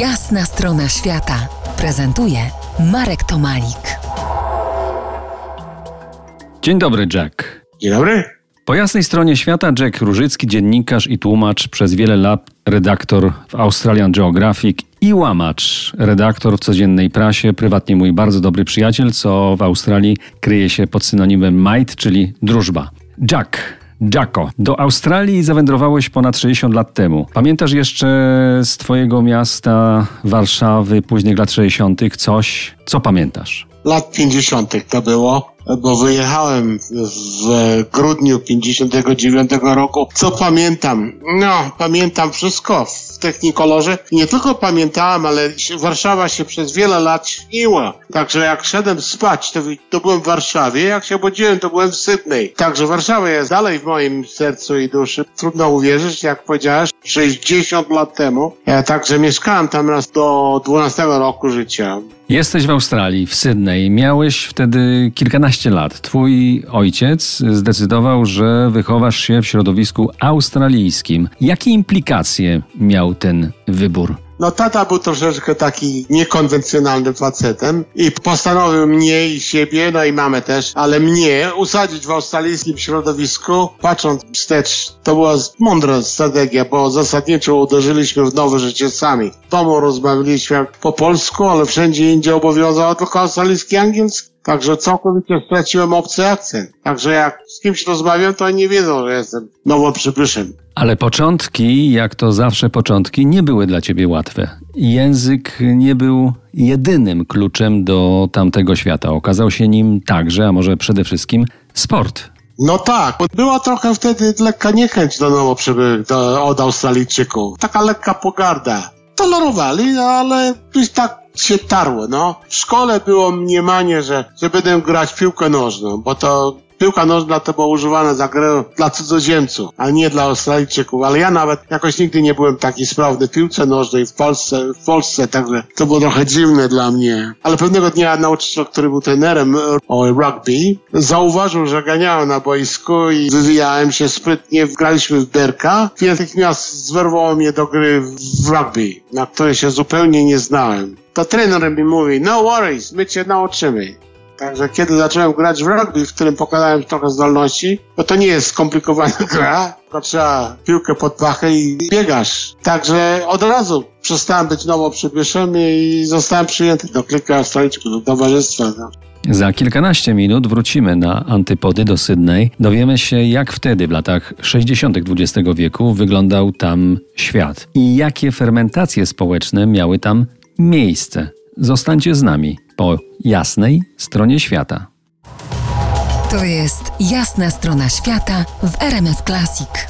Jasna strona świata prezentuje Marek Tomalik. Dzień dobry, Jack. Dzień dobry. Po jasnej stronie świata Jack Różycki, dziennikarz i tłumacz, przez wiele lat redaktor w Australian Geographic i łamacz, redaktor w codziennej prasie, prywatnie mój bardzo dobry przyjaciel, co w Australii kryje się pod synonimem might, czyli drużba. Jack, Jacko, do Australii zawędrowałeś ponad 60 lat temu. Pamiętasz jeszcze z twojego miasta, Warszawy, późnych lat 60. coś? Co pamiętasz? Lat 50. to było, bo wyjechałem w grudniu 59 roku. Co pamiętam? No, pamiętam wszystko w Technikolorze. Nie tylko pamiętałem, ale Warszawa się przez wiele lat śniła. Także jak szedłem spać, to, to byłem w Warszawie. Jak się obudziłem, to byłem w Sydney. Także Warszawa jest dalej w moim sercu i duszy. Trudno uwierzyć, jak powiedziałeś, 60 lat temu. Ja także mieszkałem tam raz do 12 roku życia. Jesteś w Australii, w Sydney. Miałeś wtedy kilkanaście lat. Twój ojciec zdecydował, że wychowasz się w środowisku australijskim. Jakie implikacje miał ten wybór? No tata był troszeczkę taki niekonwencjonalnym facetem i postanowił mnie i siebie, no i mamę też, ale mnie usadzić w australijskim środowisku. Patrząc wstecz, to była mądra strategia, bo zasadniczo uderzyliśmy w nowe życie sami. W domu rozmawialiśmy po polsku, ale wszędzie indziej obowiązał tylko australijski angielski. Także całkowicie straciłem obcy akcent. Także jak z kimś rozmawiam, to oni nie wiedzą, że jestem nowo przybyszem. Ale początki, jak to zawsze początki, nie były dla ciebie łatwe. Język nie był jedynym kluczem do tamtego świata. Okazał się nim także, a może przede wszystkim, sport. No tak, była trochę wtedy lekka niechęć do nowo przybyłych, do, od Australijczyków. Taka lekka pogarda. Tolerowali, ale już tak się tarło, no. W szkole było mniemanie, że, że będę grać piłkę nożną, bo to Piłka nożna to była używana za grę dla cudzoziemców, a nie dla Australijczyków. Ale ja nawet jakoś nigdy nie byłem taki sprawny w piłce nożnej w Polsce, w Polsce, także to było trochę dziwne dla mnie. Ale pewnego dnia nauczyciel, który był trenerem rugby, zauważył, że ganiałem na boisku i wywijałem się sprytnie, graliśmy w berka i natychmiast zwerwało mnie do gry w rugby, na której się zupełnie nie znałem. To trener mi mówi, no worries, my cię nauczymy. Także kiedy zacząłem grać w rugby, w którym pokazałem trochę zdolności, bo to nie jest skomplikowana gra, tylko trzeba piłkę pod pachę i biegasz. Także od razu przestałem być nowo przybyszem i zostałem przyjęty do klika Australijczyków, do towarzystwa. No. Za kilkanaście minut wrócimy na antypody do Sydney. Dowiemy się, jak wtedy, w latach 60. XX wieku, wyglądał tam świat i jakie fermentacje społeczne miały tam miejsce. Zostańcie z nami po jasnej stronie świata. To jest jasna strona świata w RMS Classic.